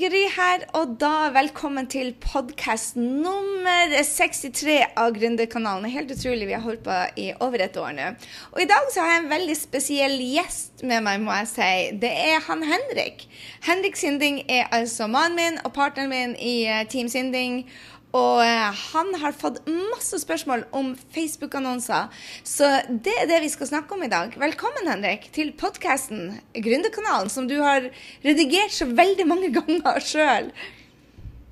Gry her, og da velkommen til podkast nummer 63 av Gründerkanalen. Helt utrolig, vi har holdt på i over et år nå. Og i dag så har jeg en veldig spesiell gjest med meg, må jeg si. Det er han Henrik. Henrik Sinding er altså mannen min og partneren min i eh, Team Sinding. Og eh, han har fått masse spørsmål om Facebook-annonser, så det er det vi skal snakke om i dag. Velkommen, Henrik, til podkasten Gründerkanalen, som du har redigert så veldig mange ganger sjøl.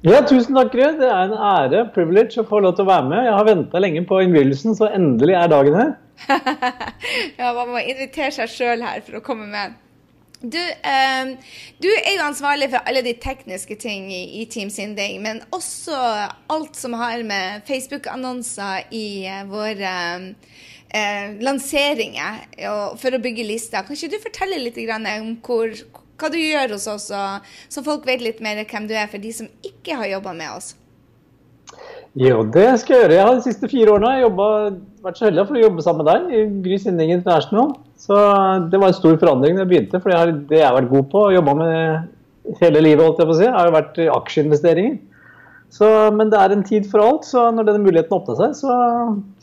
Ja, tusen takk, Gry. Det er en ære, privilege, å få lov til å være med. Jeg har venta lenge på innbydelsen, så endelig er dagen her. ja, man må invitere seg sjøl her for å komme med. Du, um, du, er jo ansvarlig for alle de tekniske ting i, i Team Sinding, men også alt som har med Facebook-annonser i uh, våre uh, lanseringer for å bygge lister. Kan ikke du fortelle litt om hvor, hva du gjør hos oss, og, så folk vet litt mer hvem du er, for de som ikke har jobba med oss? Jo, det skal jeg gjøre. Jeg har de siste fire årene jobbet, vært så heldig for å jobbe sammen med deg i Gry Sinding International. Så det var en stor forandring da jeg begynte, for det jeg har vært god på og jobba med hele livet, holdt jeg på å si, har jo vært aksjeinvesteringer. Så, men det er en tid for alt, så når denne muligheten åpna seg, så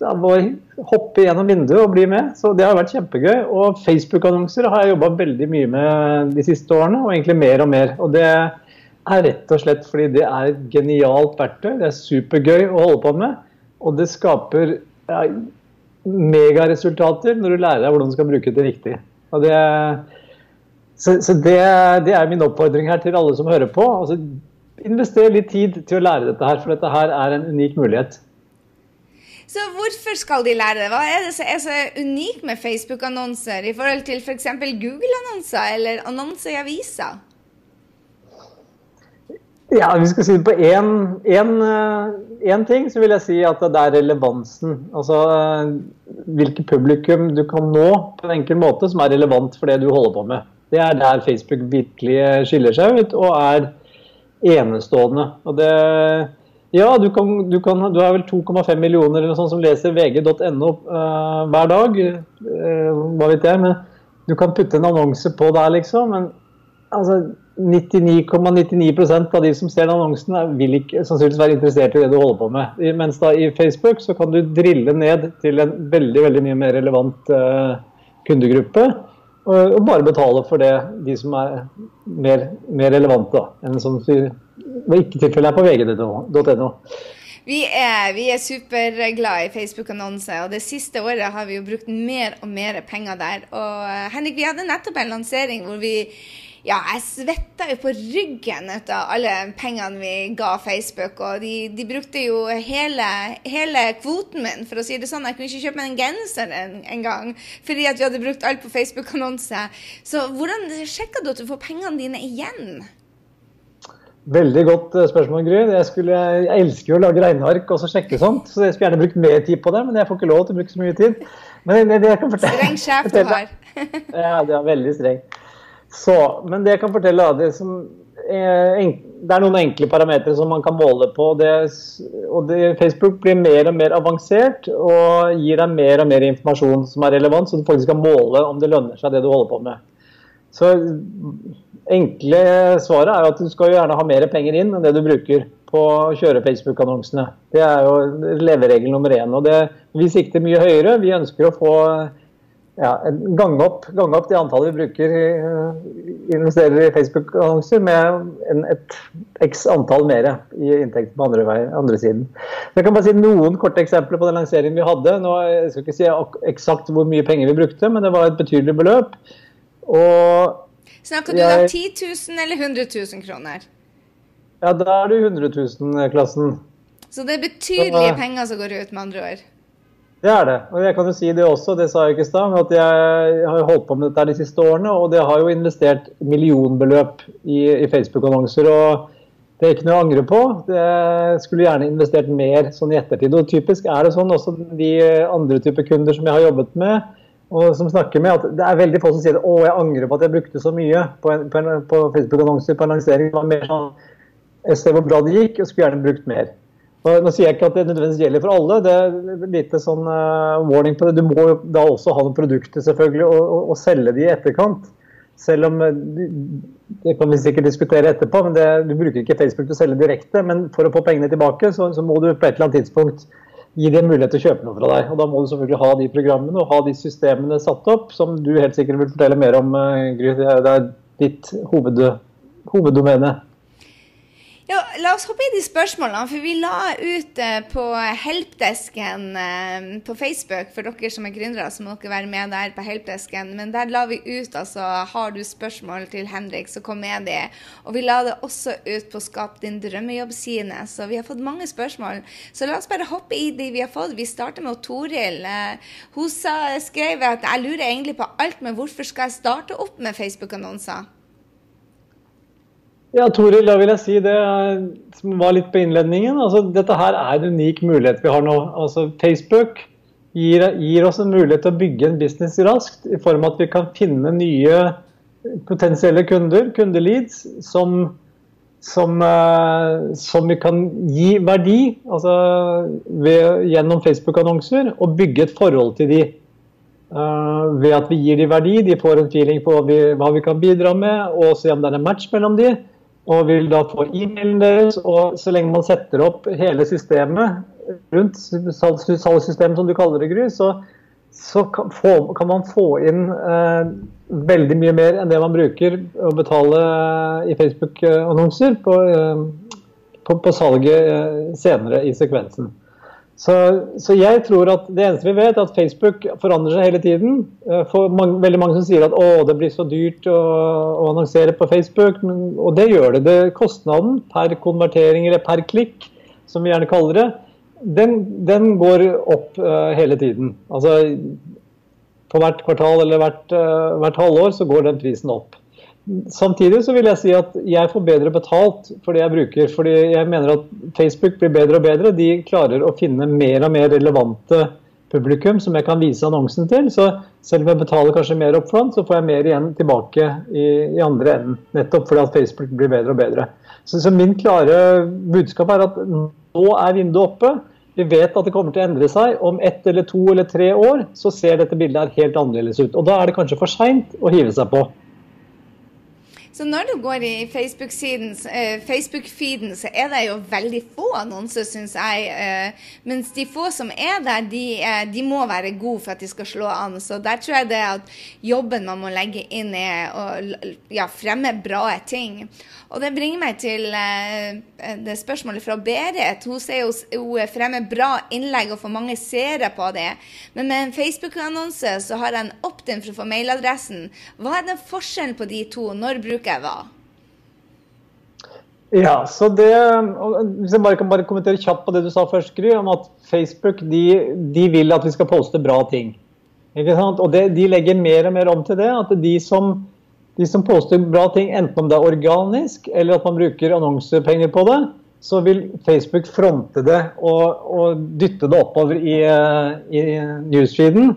jeg var hoppe gjennom vinduet og bli med. Så det har vært kjempegøy. Og Facebook-annonser har jeg jobba veldig mye med de siste årene, og egentlig mer og mer. Og det er rett og slett fordi det er et genialt verktøy. Det er supergøy å holde på med, og det skaper ja, megaresultater når du lærer deg hvordan du skal bruke det riktig. Det, så, så det, det, er min oppfordring her til alle som hører på. Altså, invester litt tid til å lære dette her, for dette her er en unik mulighet. Så hvorfor skal de lære det? Hva er det som er så unikt med Facebook-annonser i forhold til f.eks. For Google-annonser eller annonser i aviser? Ja, vi skal si det på én eh, ting, så vil jeg si at det er relevansen. Altså eh, hvilket publikum du kan nå på en enkel måte som er relevant for det du holder på med. Det er der Facebook virkelig skiller seg ut og er enestående. Og det, ja, du, kan, du, kan, du har vel 2,5 millioner eller noe sånt som leser vg.no uh, hver dag. Uh, hva vet jeg. Men du kan putte en annonse på der, liksom. Men altså 99,99 ,99 av de som ser annonsen, vil ikke sannsynligvis være interessert i det du holder på med. Mens da i Facebook så kan du drille ned til en veldig veldig mye mer relevant uh, kundegruppe. Og, og, bare betale for det, de som er mer, mer relevante, enn som ikke tilfellet er på vg.no. Vi er, vi er superglade i Facebook-annonser, og det siste året har vi jo brukt mer og mer penger der. Og eh, Henrik, vi hadde nettopp en lansering hvor vi ja, jeg svetta jo på ryggen etter av alle pengene vi ga Facebook. Og de, de brukte jo hele, hele, kvoten min, for å si det sånn. Jeg kunne ikke kjøpe meg en genser en, en fordi at vi hadde brukt alt på Facebook-annonse. Så hvordan sjekka du at du får pengene dine igjen? Veldig godt eh, spørsmål, Gry. Jeg, skulle, jeg, elsker jo å lage regneark og så sjekke sånt. Så jeg skulle gjerne brukt mer tid på det, men jeg får ikke lov til å bruke så mye tid. Men det, det jeg kan fortelle, Streng sjef du har. ja, det er veldig streng. Så, men det jeg kan fortelle, det, som, det er noen enkle parametere som man kan måle på. Det, og det, Facebook blir mer og mer avansert og gir deg mer og mer informasjon som er relevant, så du faktisk kan måle om det lønner seg, det du holder på med. Så enkle svaret er at du skal gjerne ha mer penger inn enn det du bruker på å kjøre Facebook-annonsene. Det er jo leveregel nummer én. og det, Vi sikter mye høyere. Vi ønsker å få ja, gange opp, gang opp det antallet vi bruker uh, investerer i Facebook-annonser med en, et x antall mer i inntekt på andre, vei, andre siden. Jeg kan bare si noen korte eksempler på den lanseringen vi hadde. Nå, jeg skal ikke si eksakt hvor mye penger vi brukte, men det var et betydelig beløp. Og Snakker du da 10 000 eller 100 000 kroner? Ja, da er du 100 000-klassen. Så det er betydelige penger som går ut, med andre ord? Det er det. Og jeg kan jo si det også, det sa jeg ikke i stad, at jeg har holdt på med dette de siste årene. Og det har jo investert millionbeløp i, i Facebook-annonser. Og Det er ikke noe å angre på. Jeg skulle gjerne investert mer sånn i ettertid. Og typisk er det sånn også de andre typer kunder som jeg har jobbet med, og som snakker med, at det er veldig få som sier at å, jeg angrer på at jeg brukte så mye på, på, på Facebook-annonser på en lansering. Det var mer sånn jeg ser hvor bra det gikk, og skulle gjerne brukt mer. Nå sier jeg ikke at det nødvendigvis gjelder for alle, det er lite sånn uh, warning på det. Du må da også ha noen produkter selvfølgelig, og, og, og selge de i etterkant. Selv om eh, Det kan vi sikkert diskutere etterpå, men det, du bruker ikke Facebook til å selge direkte. Men for å få pengene tilbake, så, så må du på et eller annet tidspunkt gi dem mulighet til å kjøpe noe fra deg. Og Da må du selvfølgelig ha de programmene og ha de systemene satt opp, som du helt sikkert vil fortelle mer om, eh, Gry. Det er ditt hoved, hoveddomene. La oss hoppe i de spørsmålene. for Vi la ut eh, på helpdesken eh, på Facebook. For dere som er gründere, så må dere være med der på helpdesken. Men der la vi ut altså Har du spørsmål til Henrik, så kom med de. Og vi la det også ut på Skap din drømmejobb sine, Så vi har fått mange spørsmål. Så la oss bare hoppe i de vi har fått. Vi starter med Toril. Eh, hun skrev at jeg lurer egentlig på alt, men hvorfor skal jeg starte opp med Facebook-annonser? Ja, Toril, da vil jeg si det som var litt på innledningen. Altså, dette her er en unik mulighet vi har nå. Altså, Facebook gir, gir, oss en mulighet til å bygge en business raskt, i form av at vi kan finne nye potensielle kunder, kundeleads, som, som, uh, som vi kan gi verdi altså, ved, gjennom Facebook-annonser, og bygge et forhold til de. Uh, ved at vi gir de verdi, de får en feeling på hva vi, hva vi kan bidra med, og se om det er en match mellom de og vil da få e-mailen deres. Og så lenge man setter opp hele systemet rundt salgssystemet, som du kaller det, Gry, så, så kan, få, kan, man få inn eh, veldig mye mer enn det man bruker å betale i Facebook-annonser på, eh, på, på, salget eh, senere i sekvensen. Så, så, jeg tror at det eneste vi vet, er at Facebook forandrer seg hele tiden. Eh, for mange, veldig mange som sier at å, det blir så dyrt å, å annonsere på Facebook. Men, og det gjør det. det. Kostnaden per konvertering eller per klikk, som vi gjerne kaller det, den, den går opp uh, hele tiden. Altså på hvert kvartal eller hvert, uh, hvert halvår så går den prisen opp. Samtidig så vil jeg si at jeg får bedre betalt for det jeg bruker. fordi jeg mener at Facebook blir bedre og bedre. De klarer å finne mer og mer relevante publikum som jeg kan vise annonsen til. Så selv om jeg betaler kanskje mer opp front, så får jeg mer igjen tilbake i, i andre enden. Nettopp fordi at Facebook blir bedre og bedre. Så, så min klare budskap er at nå er vinduet oppe. Vi vet at det kommer til å endre seg. Om ett eller to eller tre år så ser dette bildet helt annerledes ut. Og da er det kanskje for seint å hive seg på. Så når du går i Facebook-feeden, eh, Facebook så er det jo veldig få annonser, syns jeg. Eh, mens de få som er der, de, de, må være gode for at de skal slå an. Så der tror jeg det at jobben man må legge inn, er å ja, fremme bra ting. Og det bringer meg til eh, det spørsmålet fra Berit. Hun sier hun fremmer bra innlegg og får mange seere på det. Men med en Facebook-annonse så har jeg en opt-in for å få mailadressen. Hva er den forskjellen på de to? Når bruker hva? Ja, så det, Hvis jeg bare kan bare kommentere kjapt på det du sa først, Gry, om at Facebook de, de vil at vi skal poste bra ting. Og det, De legger mer og mer om til det. At de som, de som poster bra ting, enten om det er organisk eller at man bruker annonsepenger på det, så vil Facebook fronte det og, og dytte det oppover i, i newsfeeden.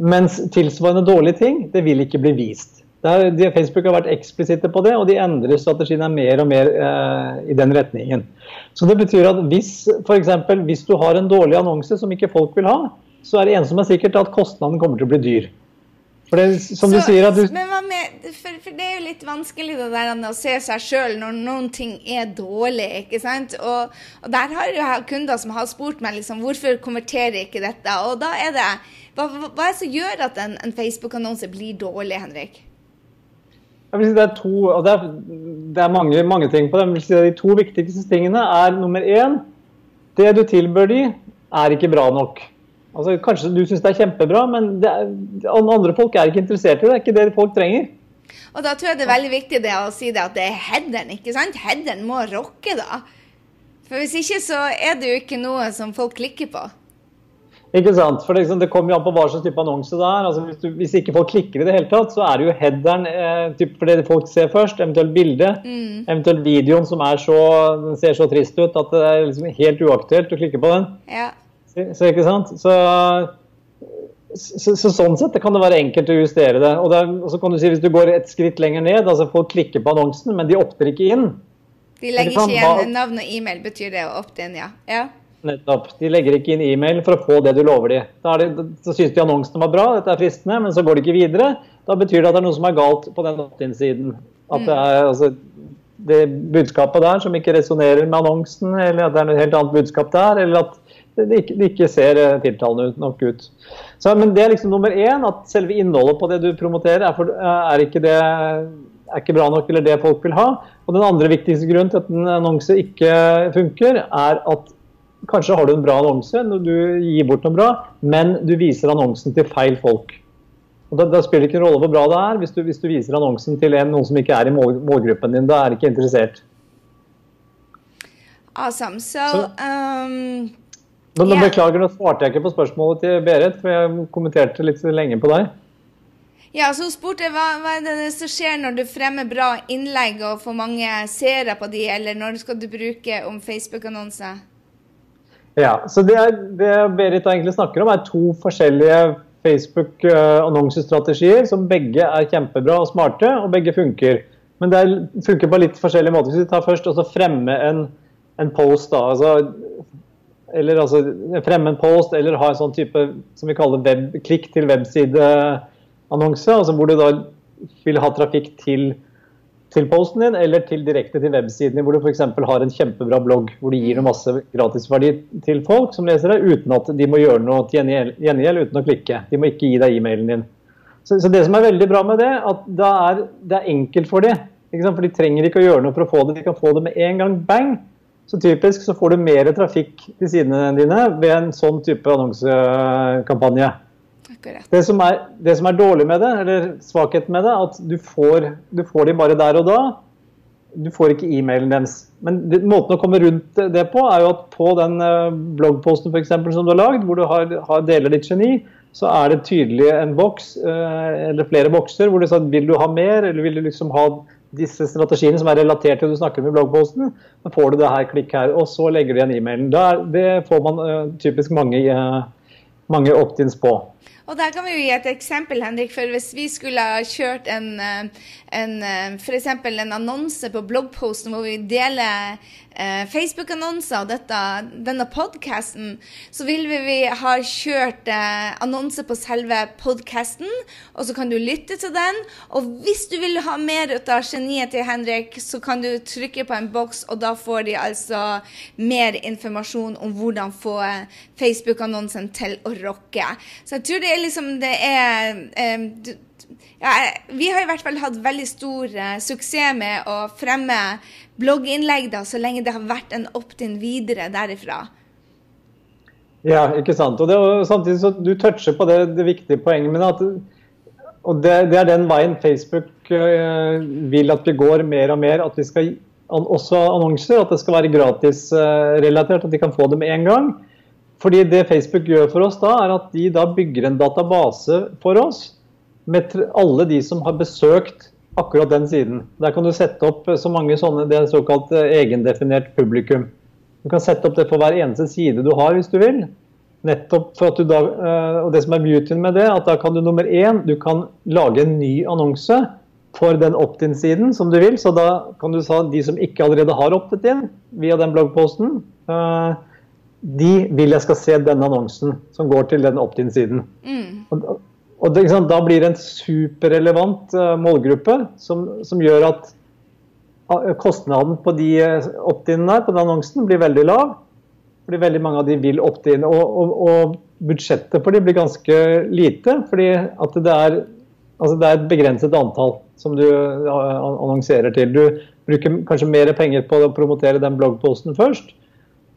Mens tilsvarende dårlige ting, det vil ikke bli vist. Der, de, Facebook har vært eksplisitte på det, og de endrer strategien mer og mer eh, i den retningen. Så det betyr at hvis, for eksempel, hvis du har en dårlig annonse som ikke folk vil ha, så er det eneste som er sikkert at kostnaden kommer til å bli dyr. For det, som så, du sier at du... Men hva med, for, for, det er jo litt vanskelig det der å se seg sjøl når noen ting er dårlig. ikke sant? Og, og der har jeg kunder som har spurt meg liksom, hvorfor konverterer ikke dette. Og da er det Hva, hva er det som gjør at en, en Facebook-annonse blir dårlig, Henrik? Si det er, to, det er, det er mange, mange, ting på det. Si de to viktigste tingene er nummer én Det du tilbør de, er ikke bra nok. Altså, kanskje du syns det er kjempebra, men er, andre folk er ikke interessert i det. Det er ikke det folk trenger. Og Da tror jeg det er veldig viktig det å si det at det er headeren. ikke sant? Headeren må rocke, da. For Hvis ikke så er det jo ikke noe som folk klikker på. Ikke sant? For det, liksom, det kommer jo an på hva slags type annonse det er. Altså, hvis, du, hvis, ikke folk klikker i det hele tatt, så er det jo headeren eh, typ, for det folk ser først. Eventuelt bildet. Mm. Eventuelt videoen som så, ser så trist ut at det er liksom helt uaktuelt å klikke på den. Ja. Så, så, ikke sant? Så, så, så, sånn sett kan det være enkelt å justere det. Og, det, og så kan du si hvis du går et skritt lenger ned, altså folk klikker på annonsen, men de opter ikke inn. De legger ikke igjen navn og e-mail, betyr det å opte inn, ja. ja. Nettopp. De legger ikke inn e-mail for å få det du lover dem. Da det, så syns de annonsene var bra, dette er fristende, men så går de ikke videre. Da betyr det at det er noe som er galt på den opt-in-siden. At det er altså, det budskapet der som ikke resonnerer med annonsen, eller at det er noe helt annet budskap der, eller at det ikke, det ikke ser eh, tiltalende nok ut. Så, men det er liksom nummer én, at selve innholdet på det du promoterer, er, for, er, ikke det, er ikke bra nok eller det folk vil ha. Og den andre viktigste grunnen til at en annonse ikke funker, er at Kanskje har du en bra annonse du gir bort noe bra, men du viser annonsen til feil folk. Og da, da spiller det ikke en rolle hvor bra det er hvis du, hvis du viser annonsen til en, noen som ikke er i mål, målgruppen din. Da er ikke interessert. Awesome. So, Så, um, men, yeah. Beklager, nå svarte jeg ikke på spørsmålet til Berit, for jeg kommenterte litt lenge på deg. Ja, så hun spurte hva, hva er det som skjer når du fremmer bra innlegg og får mange seere på de, eller når skal du bruke om Facebook-annonser? Ja, så det, er, det Berit egentlig snakker om, er to forskjellige Facebook-annonsestrategier som begge er kjempebra og smarte, og begge funker. Men det funker på litt forskjellige måter. Hvis vi tar først og fremme en, en post, da, altså, eller altså fremme en post eller ha en sånn type som vi kaller web, klikk til websideannonse, altså hvor du da vil ha trafikk til til posten din, eller til direkte til websiden din, hvor du f.eks. har en kjempebra blogg hvor du gir noe masse gratisverdi til folk som leser det, uten at de må gjøre noe til gjengjeld uten å klikke. De må ikke gi deg e-mailen din. Så, så, det som er veldig bra med det, at det er, det er enkelt for dem. For de trenger ikke å gjøre noe for å få det, de kan få det med en gang. Bang! Så typisk så får du mer trafikk til sidene dine ved en sånn type annonsekampanje. Det som, er, det som, er, dårlig med det, eller svakheten med det, at du får, du får de bare der og da. Du får ikke e-mailen deres. Men det, måten å komme rundt det på, er jo at på den uh, bloggposten for eksempel, som du har lagd, hvor du har, har deler ditt geni, så er det tydelig en boks, uh, eller flere bokser, hvor du sier vil du ha mer, eller vil du liksom ha disse strategiene som er relatert til det du snakker om i bloggposten, da får du det her, klikk her, og så legger du igjen e-mailen. Det får man uh, typisk mange, mange opt-ins på. Og der kan vi jo gi et eksempel, Henrik. For hvis vi skulle ha kjørt en, eh, en eh, f.eks. en annonse på bloggposten hvor vi deler eh, Facebook-annonser og dette, denne podkasten, så vil vi, ha kjørt eh, annonse på selve podkasten, og så kan du lytte til den. Og hvis du vil ha mer av geniet til Henrik, så kan du trykke på en boks, og da får de altså mer informasjon om hvordan få Facebook-annonsen til å rocke. Så jeg tror det er liksom det er eh, ja, vi har i hvert fall hatt veldig stor uh, suksess med å fremme blogginnlegg da, så lenge det har vært en opt-in videre derifra. Ja, ikke sant. Og det, og samtidig så Du toucher på det, det viktige poenget men at og det, det, er den veien Facebook uh, vil at vi går mer og mer. At vi skal an, også annonser, at det skal være gratisrelatert, uh, at de kan få det med en gang. Fordi det Facebook gjør for oss da, er at de da bygger en database for oss med alle de som har besøkt akkurat den siden. Der kan du sette opp så mange sånne, det er såkalt eh, egendefinert publikum. Du kan sette opp det for hver eneste side du har, hvis du vil. Nettopp for at du da, eh, og Det som er beautyen med det, at da kan du nummer én du kan lage en ny annonse for den opt-in-siden som du vil. Så da kan du sa de som ikke allerede har optet inn via den bloggposten, eh, de vil jeg skal se denne annonsen som går til den opt-in-siden. Mm. Og det, Da blir det en superrelevant uh, målgruppe som, som, gjør at uh, kostnaden på de uh, opt-inene på den annonsen blir veldig lav. Fordi veldig mange av de vil opt-in. Og, og, og, budsjettet for de blir ganske lite. Fordi at det er, altså det er et begrenset antall som du annonserer til. Du bruker kanskje mer penger på å promotere den bloggposten først.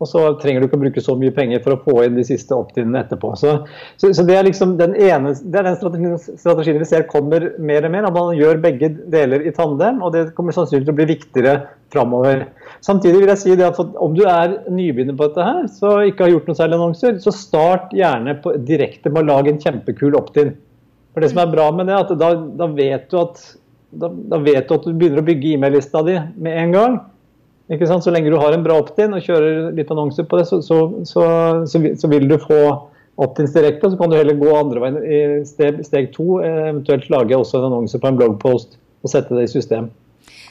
Og så trenger du ikke å bruke så mye penger for å få inn de siste opt-inene etterpå. Så, så, så, det er liksom den ene, det er den strategien, strategien, vi ser kommer mer og mer. At man gjør begge deler i tandem, og det kommer sannsynligvis til å bli viktigere framover. Samtidig vil jeg si at om du er nybegynner på dette her, så ikke har gjort noen særlige annonser, så start gjerne på, direkte med å lage en kjempekul opt-in. For det som er bra med det, er at da, da vet du at da, da, vet du at du begynner å bygge e-mail-lista di med en gang. Ikke sant? Så lenge du har en bra opt-in og kjører litt annonser på det, så, så, så, så vil du få opt-ins direkte. Så kan du heller gå andre veien i steg, steg to, eventuelt lage også en annonse på en bloggpost og sette det i system.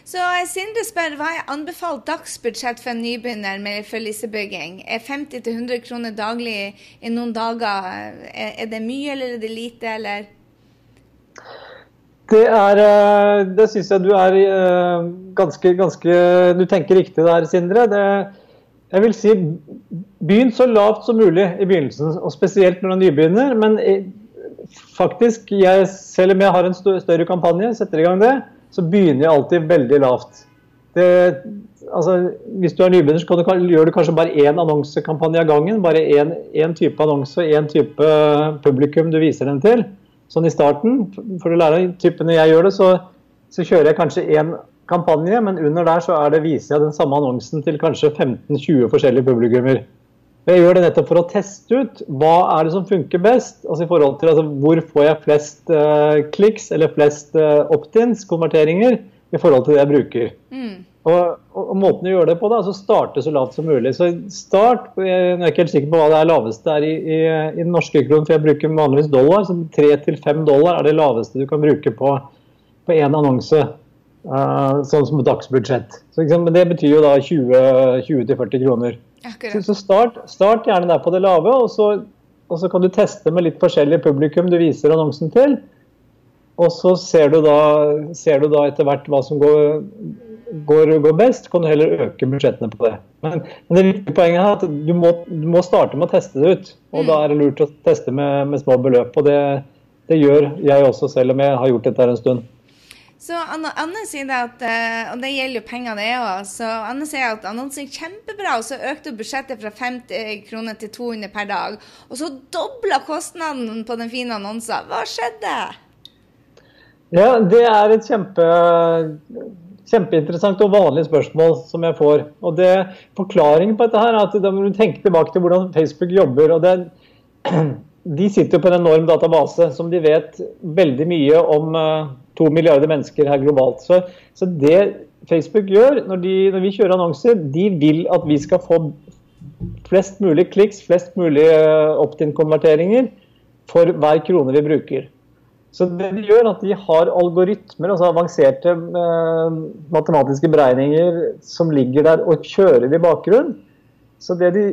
Så Sindre spør hva er anbefalt dagsbudsjett for en nybegynner med følgesebygging? Er 50-100 kroner daglig i noen dager, er det mye eller er det lite, eller? Det er eh, Det syns jeg du er eh, ganske, ganske Du tenker riktig der, Sindre. Det, jeg vil si begynn så lavt som mulig i begynnelsen, og spesielt når du er nybegynner. Men faktisk, jeg, selv om jeg har en større kampanje, setter i gang det, så begynner jeg alltid veldig lavt. Det, altså, hvis du er nybegynner, så du, gjør du kanskje bare én annonsekampanje av gangen. Bare én type annonse og én type publikum du viser den til sånn i starten. For å lære typene jeg gjør det, så, så kjører jeg kanskje én kampanje, men under der så det, viser jeg den samme annonsen til kanskje 15-20 forskjellige publikummer. Jeg gjør det nettopp for å teste ut hva er det som funker best. altså i forhold til altså, Hvor får jeg flest uh, kliks eller flest uh, opt-ins, konverteringer, i forhold til det jeg bruker. Mm. Og, og, og, Måten å gjøre det på, da, så starte så lavt som mulig. Så start, Jeg er ikke helt sikker på hva det er laveste er i, i, i den norske kronen, for jeg bruker vanligvis dollar. så 3-5 dollar er det laveste du kan bruke på én annonse. Uh, sånn som dagsbudsjett. Så, men det betyr jo da 20-40 kroner. Så, så start, start, gjerne der på det lave, og så, og så kan du teste med litt forskjellig publikum du viser annonsen til. Og så ser du da, ser du da etter hvert hva som går går, går, best, kan du heller øke budsjettene på det. Men, men det viktige poenget er at du må, du må, starte med å teste det ut. Og mm. da er det lurt å teste med, med små beløp. Og det, det, gjør jeg også, selv om jeg har gjort dette her en stund. Så Anne, Anne sier det at, eh, og det gjelder jo penger det òg, så Anne sier at annonsen gikk kjempebra, og så økte budsjettet fra 50 kroner til 200 per dag. Og så dobla kostnaden på den fine annonsen. Hva skjedde? Ja, det er et kjempe Kjempeinteressant og vanlig spørsmål som jeg får. Og det, Forklaringen på dette her er at da må du tenke tilbake til hvordan Facebook jobber. og det, De sitter på en enorm database som de vet veldig mye om uh, to milliarder mennesker her globalt. Så, så det Facebook gjør når, de, når, vi kjører annonser, de vil at vi skal få flest mulig kliks, flest mulig uh, opt-in-konverteringer for hver krone vi bruker. Så det de gjør, at de har algoritmer, altså avanserte eh, matematiske beregninger som ligger der og kjører i bakgrunnen. Så det de,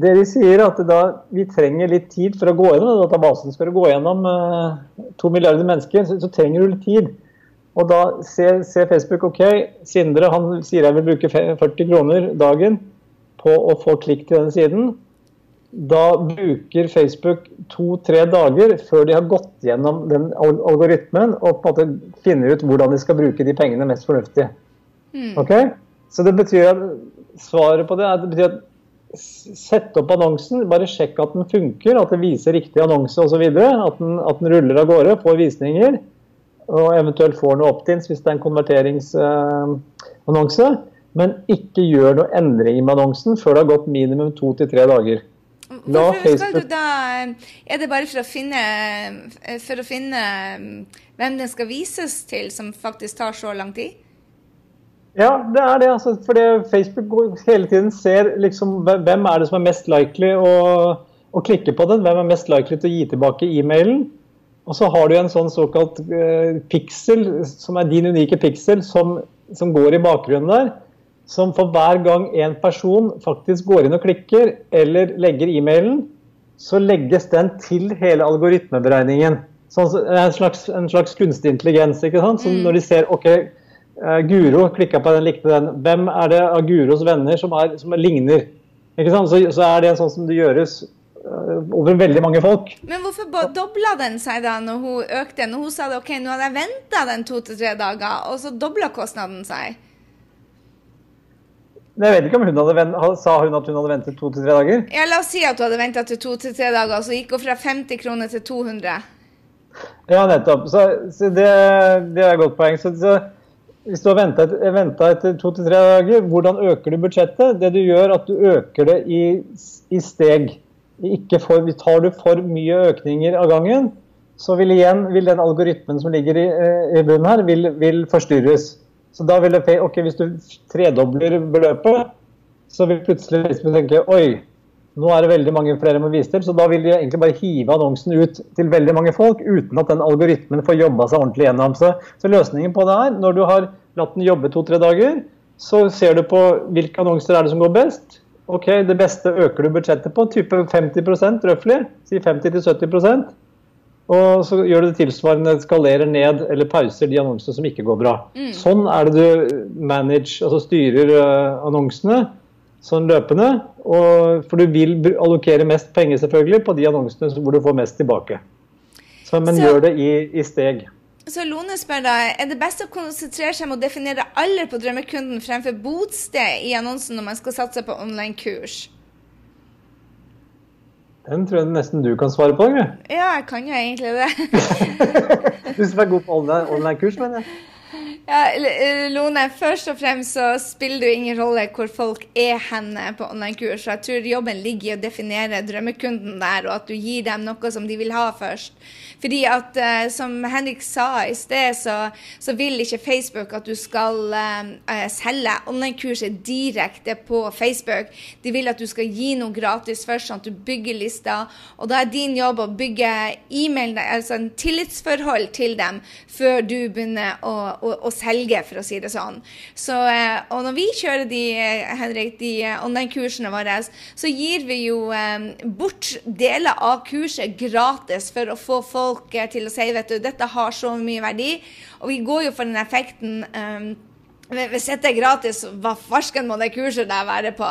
det de sier, er at da, vi trenger litt tid for å gå gjennom databasen. Skal du gå gjennom eh, to milliarder mennesker, så, så, trenger du litt tid. Og da ser, ser, Facebook ok, Sindre han sier jeg vil bruke 40 kroner dagen på å få klikk til denne siden. Da bruker Facebook to-tre dager før de har gått gjennom den algoritmen og på en måte finner ut hvordan de skal bruke de pengene mest fornuftig. Mm. Okay? Så det betyr at svaret på det er det betyr at Sett opp annonsen, bare sjekk at den funker, at det viser riktig annonse osv. At, den, at den ruller av gårde, får visninger, og eventuelt får noe opt-ins hvis det er en konverteringsannonse. Eh, Men ikke gjør noe endring med annonsen før det har gått minimum to til tre dager. Hvorfor skal du da Er det bare for å finne, for å finne hvem den skal vises til, som faktisk tar så lang tid? Ja, det er det. Altså, fordi Facebook hele tiden ser liksom, hvem er det som er mest likely å, å, klikke på den. Hvem er mest likely til å gi tilbake e-mailen. Og så har du en sånn såkalt uh, pixel, som er din unike pixel, som, som går i bakgrunnen der som for hver gang en person faktisk går inn og klikker eller legger e-mailen, så legges den til hele algoritmeberegningen. Sånn, en, slags, en slags kunstig intelligens. ikke sant? Så mm. når de ser ok, uh, Guro klikka på den, likte den. Hvem er det av Guros venner som, er, som ligner? Ikke sant? Så, så, er det sånn som det gjøres uh, over veldig mange folk. Men hvorfor dobla den seg da når hun økte? Når hun sa det, ok, nå hadde jeg venta den to til tre dager, og så dobla kostnaden seg? Jeg vet ikke om hun hadde Sa hun at hun hadde ventet to til tre dager? Ja, La oss si at du hadde venta til to til tre dager, så gikk hun fra 50 kroner til 200. Ja, nettopp. Så, så det, det, er et godt poeng. Så, så hvis du har venta etter to til tre dager, hvordan øker du budsjettet? Det du gjør, at du øker det i, i steg. Ikke for, tar du for mye økninger av gangen, så vil igjen vil den algoritmen som ligger i, eh, i bunnen her, vil, vil forstyrres. Så da vil det, ok, Hvis du tredobler beløpet, så vil plutselig Facebook tenke oi, nå er det veldig mange flere må vise til, så da vil de egentlig bare hive annonsen ut til veldig mange folk uten at den algoritmen får jobba seg ordentlig gjennom. Så, så, løsningen på det er, når du har latt den jobbe to-tre dager, så ser du på hvilke annonser er det som går best. Ok, Det beste øker du budsjettet på, type 50% røftlig. Si 50-70 og så gjør du det tilsvarende, skalerer ned eller pauser de annonsene som ikke går bra. Mm. Sånn er det du manage, altså styrer uh, annonsene sånn løpende. Og, for du vil allokere mest penger selvfølgelig på de annonsene hvor du får mest tilbake. Så, men så, gjør det i, i, steg. Så Lone spør da, Er det best å konsentrere seg om å definere alder på drømmekunden fremfor botsted i annonsen når man skal satse på online-kurs? Den tror jeg nesten du kan svare på. Ikke? Ja, jeg kan jo egentlig det. du som er god på online-kurs, mener jeg. Ja, eh, Lone, først og fremst så spiller det jo ingen rolle hvor folk er henne på online-kurs. Jeg tror jobben ligger i å definere drømmekunden der, og at du gir dem noe som de vil ha først. Fordi at, uh, som Henrik sa i sted, så, så, vil ikke Facebook at du skal uh, selge online-kurset direkte på Facebook. De vil at du skal gi noe gratis først, sånn at du bygger lister. Og da er din jobb å bygge e-mail, altså en tillitsforhold til dem, før du begynner å, å, å selge, for å si det sånn. Så, eh, og når vi kjører de, eh, Henrik, de eh, online-kursene våre, så gir vi jo bort deler av kurset gratis for å få folk til å si vet du, dette har så mye verdi. Og vi går jo for den effekten hvis dette er gratis, hva farsken må det kurset der være på?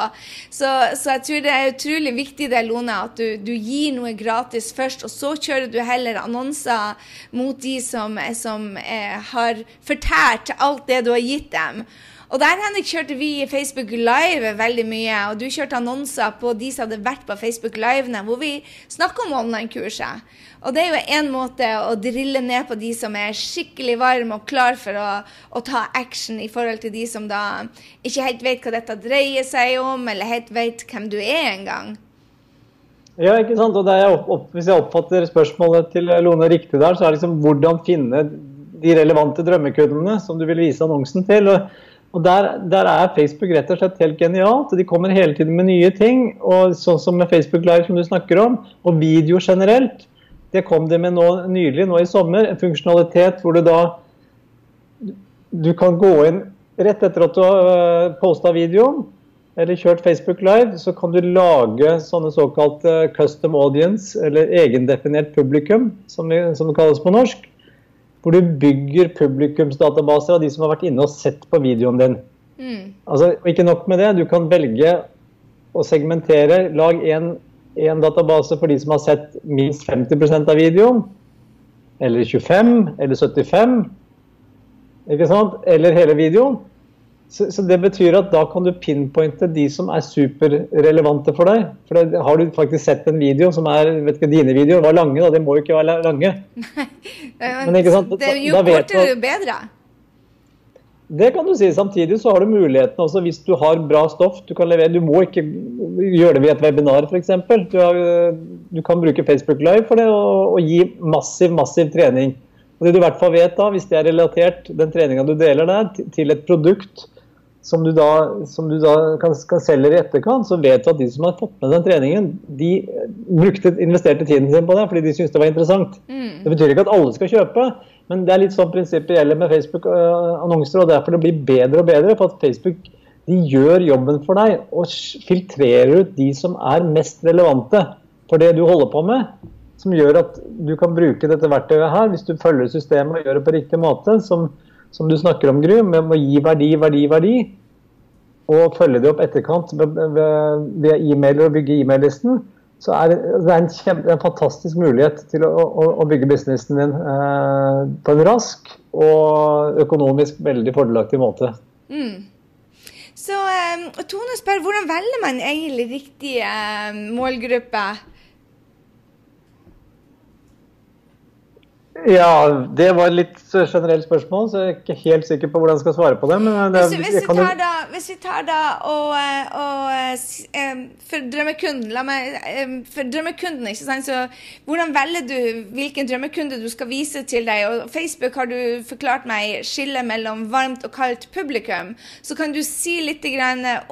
Så, så, jeg tror det er utrolig viktig det, Lone, at du, du, gir noe gratis først, og så kjører du heller annonser mot de som, som eh, har fortært alt det du har gitt dem. Og der Henrik, kjørte vi Facebook Live veldig mye, og du kjørte annonser på de som hadde vært på Facebook Live, hvor vi snakker om online-kurset. Og det er jo en måte å drille ned på de som er skikkelig varme og klar for å, å, ta action i forhold til de som da ikke helt vet hva dette dreier seg om, eller helt vet hvem du er engang. Ja, ikke sant. Og jeg opp, hvis jeg oppfatter spørsmålet til Lone riktig der, så er det liksom hvordan finne de relevante drømmekundene som du vil vise annonsen til. og og der, der, er Facebook rett og slett helt genialt. De kommer hele tiden med nye ting. og Sånn som med Facebook Live, som du snakker om, og video generelt. Det kom de med nå nylig, nå i sommer. En funksjonalitet hvor du da du kan gå inn rett etter at du har uh, posta videoen eller kjørt Facebook Live, så kan du lage sånne såkalte custom audience, eller egendefinert publikum, som, som det kalles på norsk hvor du bygger publikumsdatabaser av de som har vært inne og sett på videoen din. Mm. Altså, og ikke nok med det, du kan velge å segmentere. Lag en database for de som har sett minst 50% av videoen. Eller 25, eller 75. Ikke sant? Eller hele videoen. Så, så, det betyr at da kan du pinpointe de som er superrelevante for deg. For det, Har du faktisk sett en video som er vet ikke, Dine videoer var lange, da. De må jo ikke være lange. men, ikke sant? Da, jo kortere, jo bedre. Det kan du si. Samtidig så har du muligheten også hvis du har bra stoff. Du kan levere, du må ikke gjøre det ved et webinar f.eks. Du, du kan bruke Facebook Live for det og, og gi massiv, massiv trening. Og det du i hvert fall vet da, Hvis det er relatert, den treninga du deler der, til et produkt som du da, som du da kan, kan selge i etterkant, så vet du at de som har fått med den treningen, de brukte, investerte tiden sin på det fordi de syntes det var interessant. Mm. Det betyr ikke at alle skal kjøpe, men det er litt sånn prinsippet gjelder med Facebook-annonser. og Derfor det blir bedre og bedre For at Facebook de gjør jobben for deg og filtrerer ut de som er mest relevante for det du holder på med. Som gjør at du kan bruke dette verktøyet her, hvis du følger systemet og gjør det på riktig måte. som som du snakker om, Gry, med å gi verdi, verdi, verdi, og følge det opp etterkant via e-mailer og bygge e-mail-listen, så er det en, kjempe, en, fantastisk mulighet til å, å, å bygge businessen din eh, på en rask og økonomisk veldig fordelaktig måte. Mm. Så um, Tone spør hvordan velger man egentlig riktig uh, målgruppe? Ja, det var et litt generelt spørsmål, så jeg er ikke helt sikker på hvordan jeg skal svare på det. det hvis, hvis, vi tar da, hvis, vi tar da, og, og For drømmekunden, la meg For drømmekunden, ikke sant, så hvordan velger du hvilken drømmekunde du skal vise til deg? Og Facebook har du forklart meg skillet mellom varmt og kaldt publikum. Så kan du si litt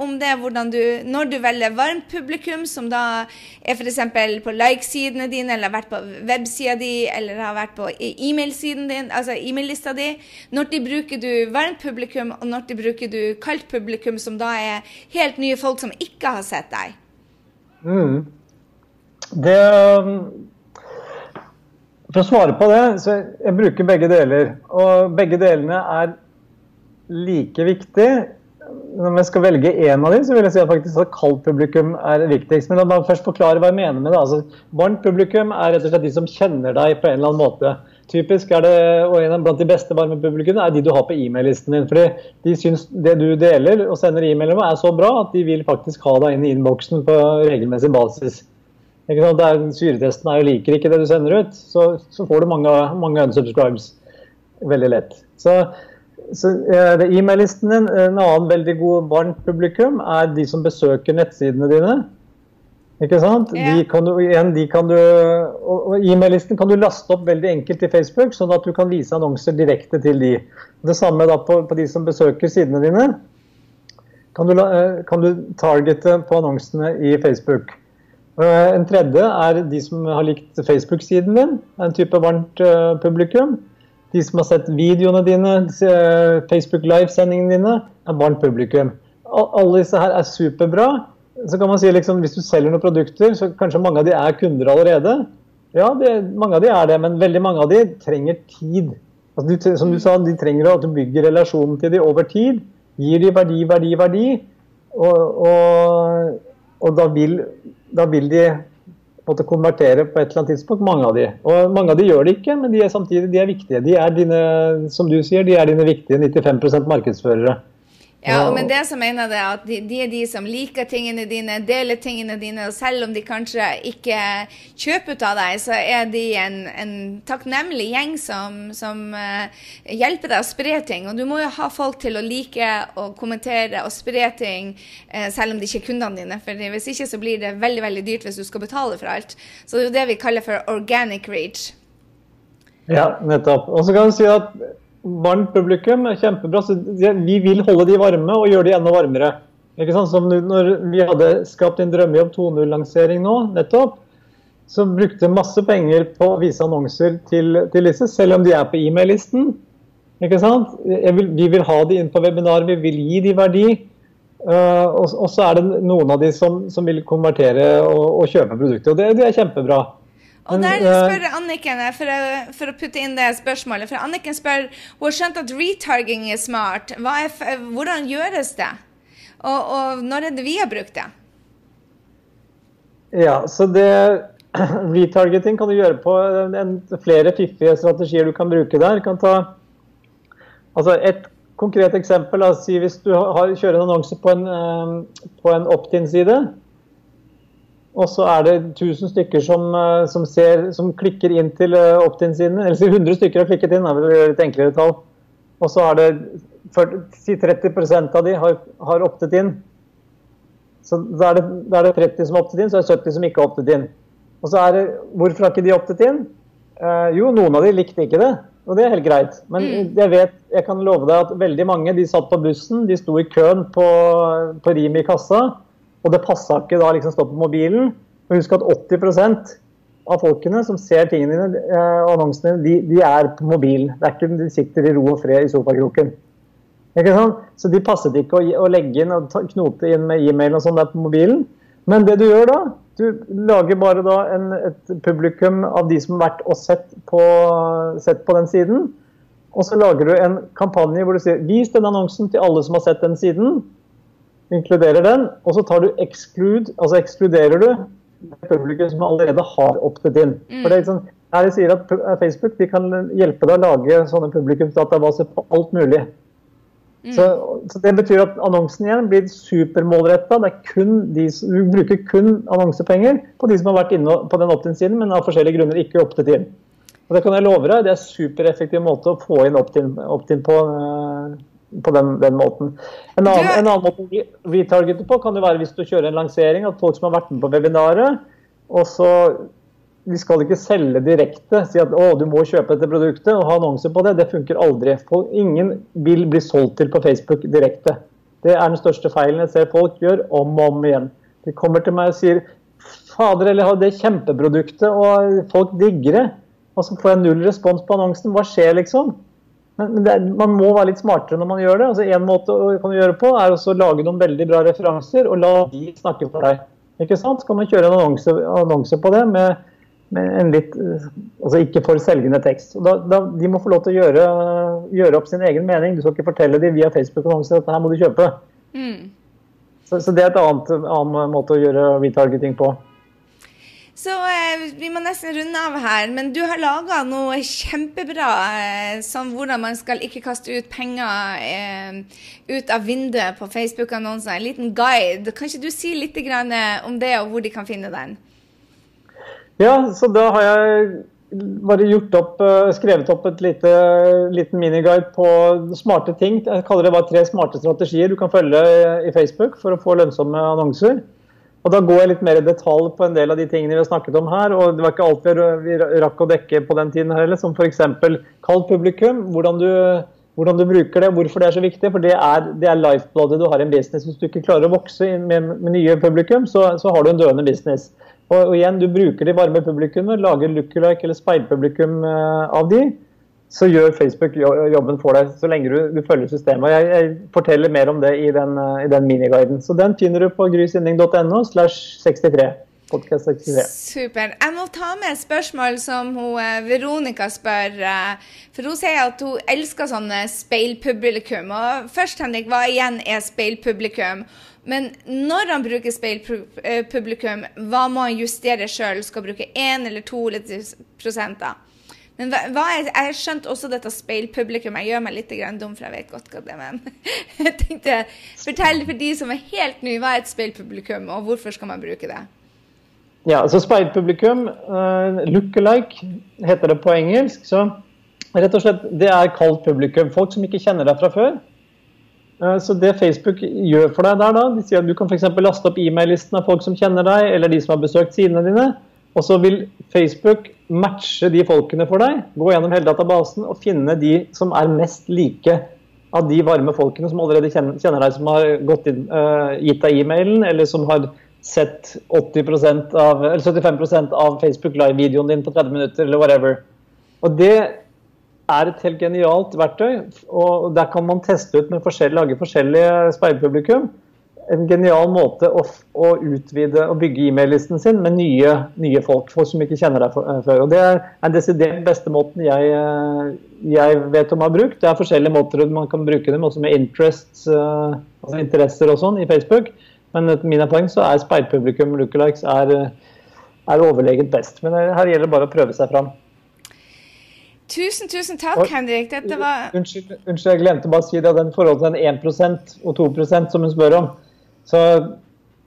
om det, hvordan du Når du velger varmt publikum, som da er f.eks. på like-sidene dine, eller har vært på websida di, eller har vært på e-mail-siden din, altså e-mail-lista di. Når de bruker du varmt publikum, og når de bruker du kaldt publikum, som da er helt nye folk som ikke har sett deg? Mm. Det For å svare på det, så jeg bruker begge deler. Og begge delene er like viktig når jeg skal velge én av dem, så vil jeg si at faktisk at kaldt publikum er viktigst. Men la meg først forklare hva jeg mener med det. Altså, varmt publikum er rett og slett de som kjenner deg på en eller annen måte. Typisk er det, og en Blant de beste varme publikummene er de du har på e-mail-listen din. fordi De syns det du deler og sender e-mailer med er så bra at de vil faktisk ha deg inn i innboksen på regelmessig basis. Ikke sant? Der, syretesten er jo liker ikke det du sender ut, så, så får du mange, mange unsubscribes veldig lett. Så så eh, E-mail-listen din, en annen veldig god varmt publikum, er de som besøker nettsidene dine. Ikke sant? Ja. De kan du, igjen, de kan du, og E-mail-listen kan du laste opp veldig enkelt i Facebook, sånn at du kan vise annonser direkte til de. Det samme da på, på de som besøker sidene dine. Kan du, eh, kan du targete på annonsene i Facebook. Eh, en tredje er de som har likt Facebook-siden din, en type varmt publikum de som har sett videoene dine, Facebook Live-sendingene dine, er varmt publikum. Alle disse her er superbra. Så kan man si liksom, Hvis du selger noen produkter, så kanskje mange av de er kunder allerede. Ja, det, mange av de er det, men veldig mange av de trenger tid. Altså, de, som du sa, De trenger at du bygger relasjonen til dem over tid. Gir de verdi, verdi, verdi. Og, og, og da, vil, da vil de måtte konvertere på et eller annet tidspunkt, mange av de. Og mange av de gjør det ikke, men de er samtidig de er viktige. De er dine, som du sier, de er dine viktige 95% markedsførere. Ja, og med det så mener jeg at de, de, er de som liker tingene dine, deler tingene dine, og selv om de kanskje ikke kjøper ut av deg, så er de en, en takknemlig gjeng som, som uh, hjelper deg å spre ting. Og du må jo ha folk til å like og kommentere og spre ting, uh, selv om de ikke er kundene dine. For hvis ikke så blir det veldig veldig dyrt hvis du skal betale for alt. Så det er jo det vi kaller for organic reach. Ja, nettopp. Og så kan du si at varmt publikum kjempebra. så Vi vil holde de varme og gjøre de enda varmere. Ikke sant? Som når vi hadde skapt en drømmejobb 2.0-lansering nå, nettopp, så brukte masse penger på å vise annonser til, til disse, selv om de er på e-mail-listen. Ikke sant? Vil, vi vil ha de inn på webinar, vi vil gi de verdi. Uh, og, og, så er det noen av de som, som vil konvertere og, og kjøpe produkter. Og det, det er kjempebra. Og der spør Anniken, for å, for å, putte inn det spørsmålet For Anniken spør hun har skjønt at retarging er smart. Er, hvordan gjøres det? Og, og, når er det vi har brukt det? Ja, så det Retargeting kan du gjøre på en, flere fiffige strategier du kan bruke der. Kan ta, altså et konkret eksempel. Altså, hvis du har, kjører en annonse på en, eh, på en opt-in-side og så er det 1000 stykker som, eh, som, ser, som klikker inn til eh, opt-in-sidene. Eller 100 stykker har klikket inn, det er et enklere tall. Og så er det 40, si 30% av de har, har optet inn. Så da er, det, da er, det, 30 som har optet inn, så er det 70 som ikke har optet inn. Og så er det, Hvorfor har ikke de optet inn? Eh, jo, noen av de likte ikke det. Og det er helt greit. Men mm. jeg vet, jeg kan love deg at veldig mange de satt på bussen, de sto i køen på, på rim i kassa. Og det passa ikke da liksom stå på mobilen. Og husk at 80% av folkene som ser tingene dine, eh, annonsene dine, de, de, er på mobilen. Det er ikke de sitter i ro og fred i sofakroken. Ikke sant? Så de passet ikke å, å legge inn og ta, knote inn med e-mail og sånn der på mobilen. Men det du gjør da, du lager bare da en, et publikum av de som har vært og sett på, sett på den siden. Og så lager du en kampanje hvor du sier vis denne annonsen til alle som har sett den siden inkluderer den, og så tar du exclude, altså ekskluderer du publikum som allerede har optet inn. Mm. For det er sånn, her jeg sier at Facebook de kan hjelpe deg å lage sånne publikumsdatabaser på alt mulig. Mm. Så, så, Det betyr at annonsen igjen blir supermålretta. Du bruker kun annonsepenger på de som har vært inne på den opt-in-siden, men av forskjellige grunner ikke optet inn. Og Det kan jeg love deg, det er en supereffektiv måte å få inn opt-in opt på, uh, på den, den, måten. En annen, en annen måte vi, vi targeter på kan jo være hvis du kjører en lansering, at folk som har vært med på webinaret, og så vi skal ikke selge direkte. Si at å, du må kjøpe dette produktet og ha annonser på det. Det funker aldri. Folk, ingen vil bli solgt til på Facebook direkte. Det er den største feilen jeg ser folk gjør om og om igjen. De kommer til meg og sier fader, eller har det kjempeproduktet, og folk digger det. Og så får jeg null respons på annonsen. Hva skjer, liksom? Men, er, man må være litt smartere når man gjør det. Altså, en måte å, kan gjøre på er å lage noen veldig bra referanser og la de snakke for deg. Ikke sant? Så kan man kjøre en annonse, annonse på det med med en litt Altså ikke for selgende tekst. Da, da, de må få lov til å gjøre, gjøre, opp sin egen mening. Du skal ikke fortelle dem via Facebook-annonser at dette her må du kjøpe. Mm. Så, så, det er et annet, annen måte å gjøre retargeting på. Så eh, vi må nesten runde av her, men du har laga noe kjempebra eh, som hvordan man skal ikke kaste ut penger eh, ut av vinduet på Facebook-annonser. En liten guide. Kan ikke du si litt om det, og hvor de kan finne den? Ja, så da har jeg bare opp, eh, skrevet opp et lite, liten miniguide på smarte ting. Jeg kaller det bare tre smarte strategier du kan følge i Facebook for å få lønnsomme annonser. Og Da går jeg litt mer i detalj på en del av de tingene vi har snakket om her. og Det var ikke alt vi rakk å dekke på den tiden heller, som f.eks. kaldt publikum. Hvordan du, hvordan du, bruker det, hvorfor det er så viktig. For det er, det er lifeblodet du har i en business. Hvis du ikke klarer å vokse med, med nye publikum, så, så har du en døende business. Og, og, igjen, du bruker de varme publikummene, lager lookalike eller speilpublikum uh, av de, så gjør Facebook jobben for deg, så lenge du, du følger systemet. Jeg, jeg, forteller mer om det i den, uh, i den miniguiden. Så den finner du på grysynding.no slash 63. Podcast 63. Super. Jeg må ta med et spørsmål som hun, eh, Veronica spør. For hun sier at hun elsker sånne speilpublikum. Og først, Henrik, hva igjen er speilpublikum? Men når han bruker speilpublikum, hva må han justere sjøl? Skal bruke én eller to prosenter? Men hva er, jeg har skjønt også dette speilpublikum. Jeg gjør meg litt dum, for jeg vet godt hva det er. Men jeg tenkte, fortell for de som er helt nye, hva er et speilpublikum, og hvorfor skal man bruke det? Ja, altså Speilpublikum, uh, look-alike heter det på engelsk. så rett og slett, Det er kalt publikum. Folk som ikke kjenner deg fra før. Eh, så det Facebook gjør for deg der, da, de sier at du kan f.eks. laste opp e-mail-listen av folk som kjenner deg, eller de som har besøkt sidene dine. Og så vil Facebook matche de folkene for deg, gå gjennom hele databasen og finne de som er mest like av de varme folkene som allerede kjenner, deg, som har inn, uh, gitt deg e-mailen, eller som har sett 80% av, eller 75% av Facebook Live-videoen din på 30 minutter, eller whatever. Og det er et helt genialt verktøy. og Der kan man teste ut med forskjellige, lage forskjellige speilpublikum. En genial måte å, å utvide og bygge e-mail-listen sin med nye, nye, folk, folk som ikke kjenner deg eh, før. og Det er den desidert beste måten jeg, eh, jeg vet om jeg har brukt. Det er forskjellige måter man kan bruke dem, også med interests, eh, altså interesser og sånn i Facebook. Men etter min erfaring så er speilpublikum lookalikes er, er overlegent best. Men her gjelder det bare å prøve seg fram. Tusen, tusen takk, Henrik. Dette var Unnskyld, unnskyld jeg glemte bare å si det. Den forholdet til den 1% og 2% som hun spør om. Så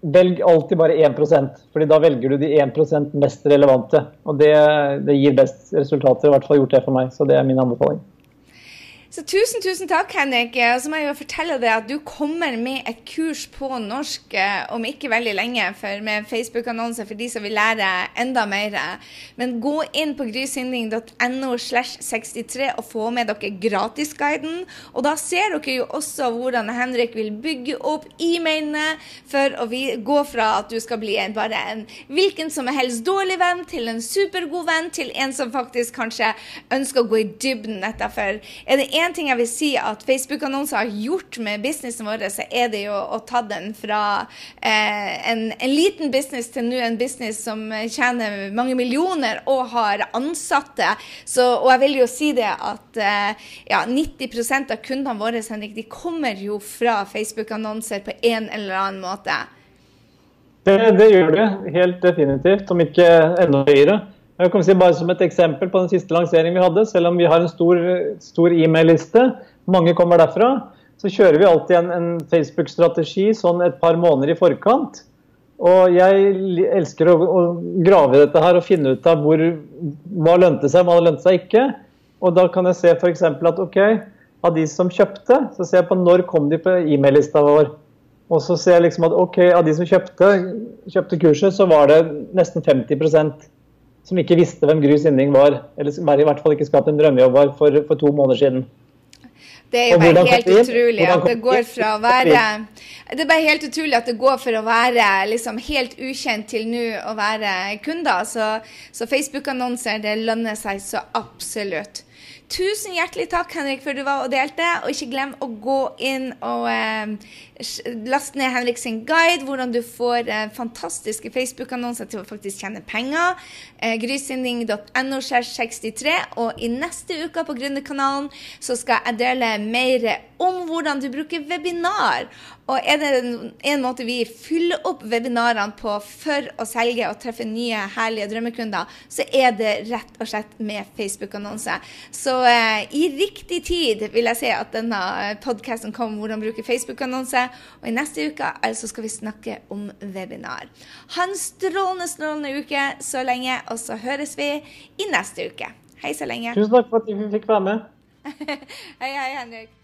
velg alltid bare 1% fordi da velger du de 1% mest relevante. Og det, det gir best resultater. I hvert fall gjort det for meg. Så det er min anbefaling. Så tusen, tusen takk, Henrik. Og Så må jeg jo fortelle deg at du kommer med et kurs på norsk eh, om ikke veldig lenge, for med Facebook-annonser for de som vil lære enda mer. Men gå inn på grysynding.no slash 63 og få med dere gratisguiden. Og da ser dere jo også hvordan Henrik vil bygge opp e-mailene for å gå fra at du skal bli en, bare en hvilken som helst dårlig venn, til en supergod venn, til en som faktisk kanskje ønsker å gå i dybden etterfor. Er det en én ting jeg vil si at Facebook-annonser har gjort med businessen vår, så er det jo å ta den fra eh, en, en, liten business til nå en business som tjener mange millioner og har ansatte. Så, og jeg vil jo si det at eh, ja, 90% av kundene våre Henrik, de kommer jo fra Facebook-annonser på en eller annen måte. Det, det gjør det helt definitivt, om ikke enda høyere. Jeg kan si bare Som et eksempel på den siste lanseringen vi hadde, selv om vi har en stor, stor e-mail-liste, mange kommer derfra, så kjører vi alltid en, en Facebook-strategi sånn et par måneder i forkant. Og jeg elsker å, å grave i dette her og finne ut av hvor, hva lønte seg, hva lønte seg ikke. Og da kan jeg se f.eks. at ok, av de som kjøpte, så ser jeg på når kom de på e-mail-lista vår. Og så ser jeg liksom at ok, av de som kjøpte, kjøpte kurset, så var det nesten 50 som ikke visste hvem Gry Sinding var. Eller i hvert fall ikke skapt en drømmejobb var for, for to måneder siden. Det er jo bare helt utrolig at det går fra å være Det er bare helt utrolig at det går for å være liksom helt ukjent til nå å være kunder. Så, så Facebook-annonser, det lønner seg så absolutt. Tusen hjertelig takk, Henrik, for du var og delte. Og ikke glem å gå inn og eh, laste ned Henrik sin guide, hvordan du får eh, fantastiske Facebook-annonser til å faktisk tjene penger. Eh, Grysynding.no 63. Og i neste uke på Gründerkanalen så skal jeg dele mer om hvordan du bruker webinar. Og er det en måte vi fyller opp webinarene på for å selge og treffe nye, herlige drømmekunder, så er det rett og slett med Facebook-annonse. Så eh, i riktig tid vil jeg si at denne podkasten kom om hvordan bruke Facebook-annonse. Og i neste uke altså skal vi snakke om webinar. Ha en strålende, strålende uke så lenge, og så høres vi i neste uke. Hei så lenge. Tusen takk for at vi fikk være med. hei, hei, Henrik.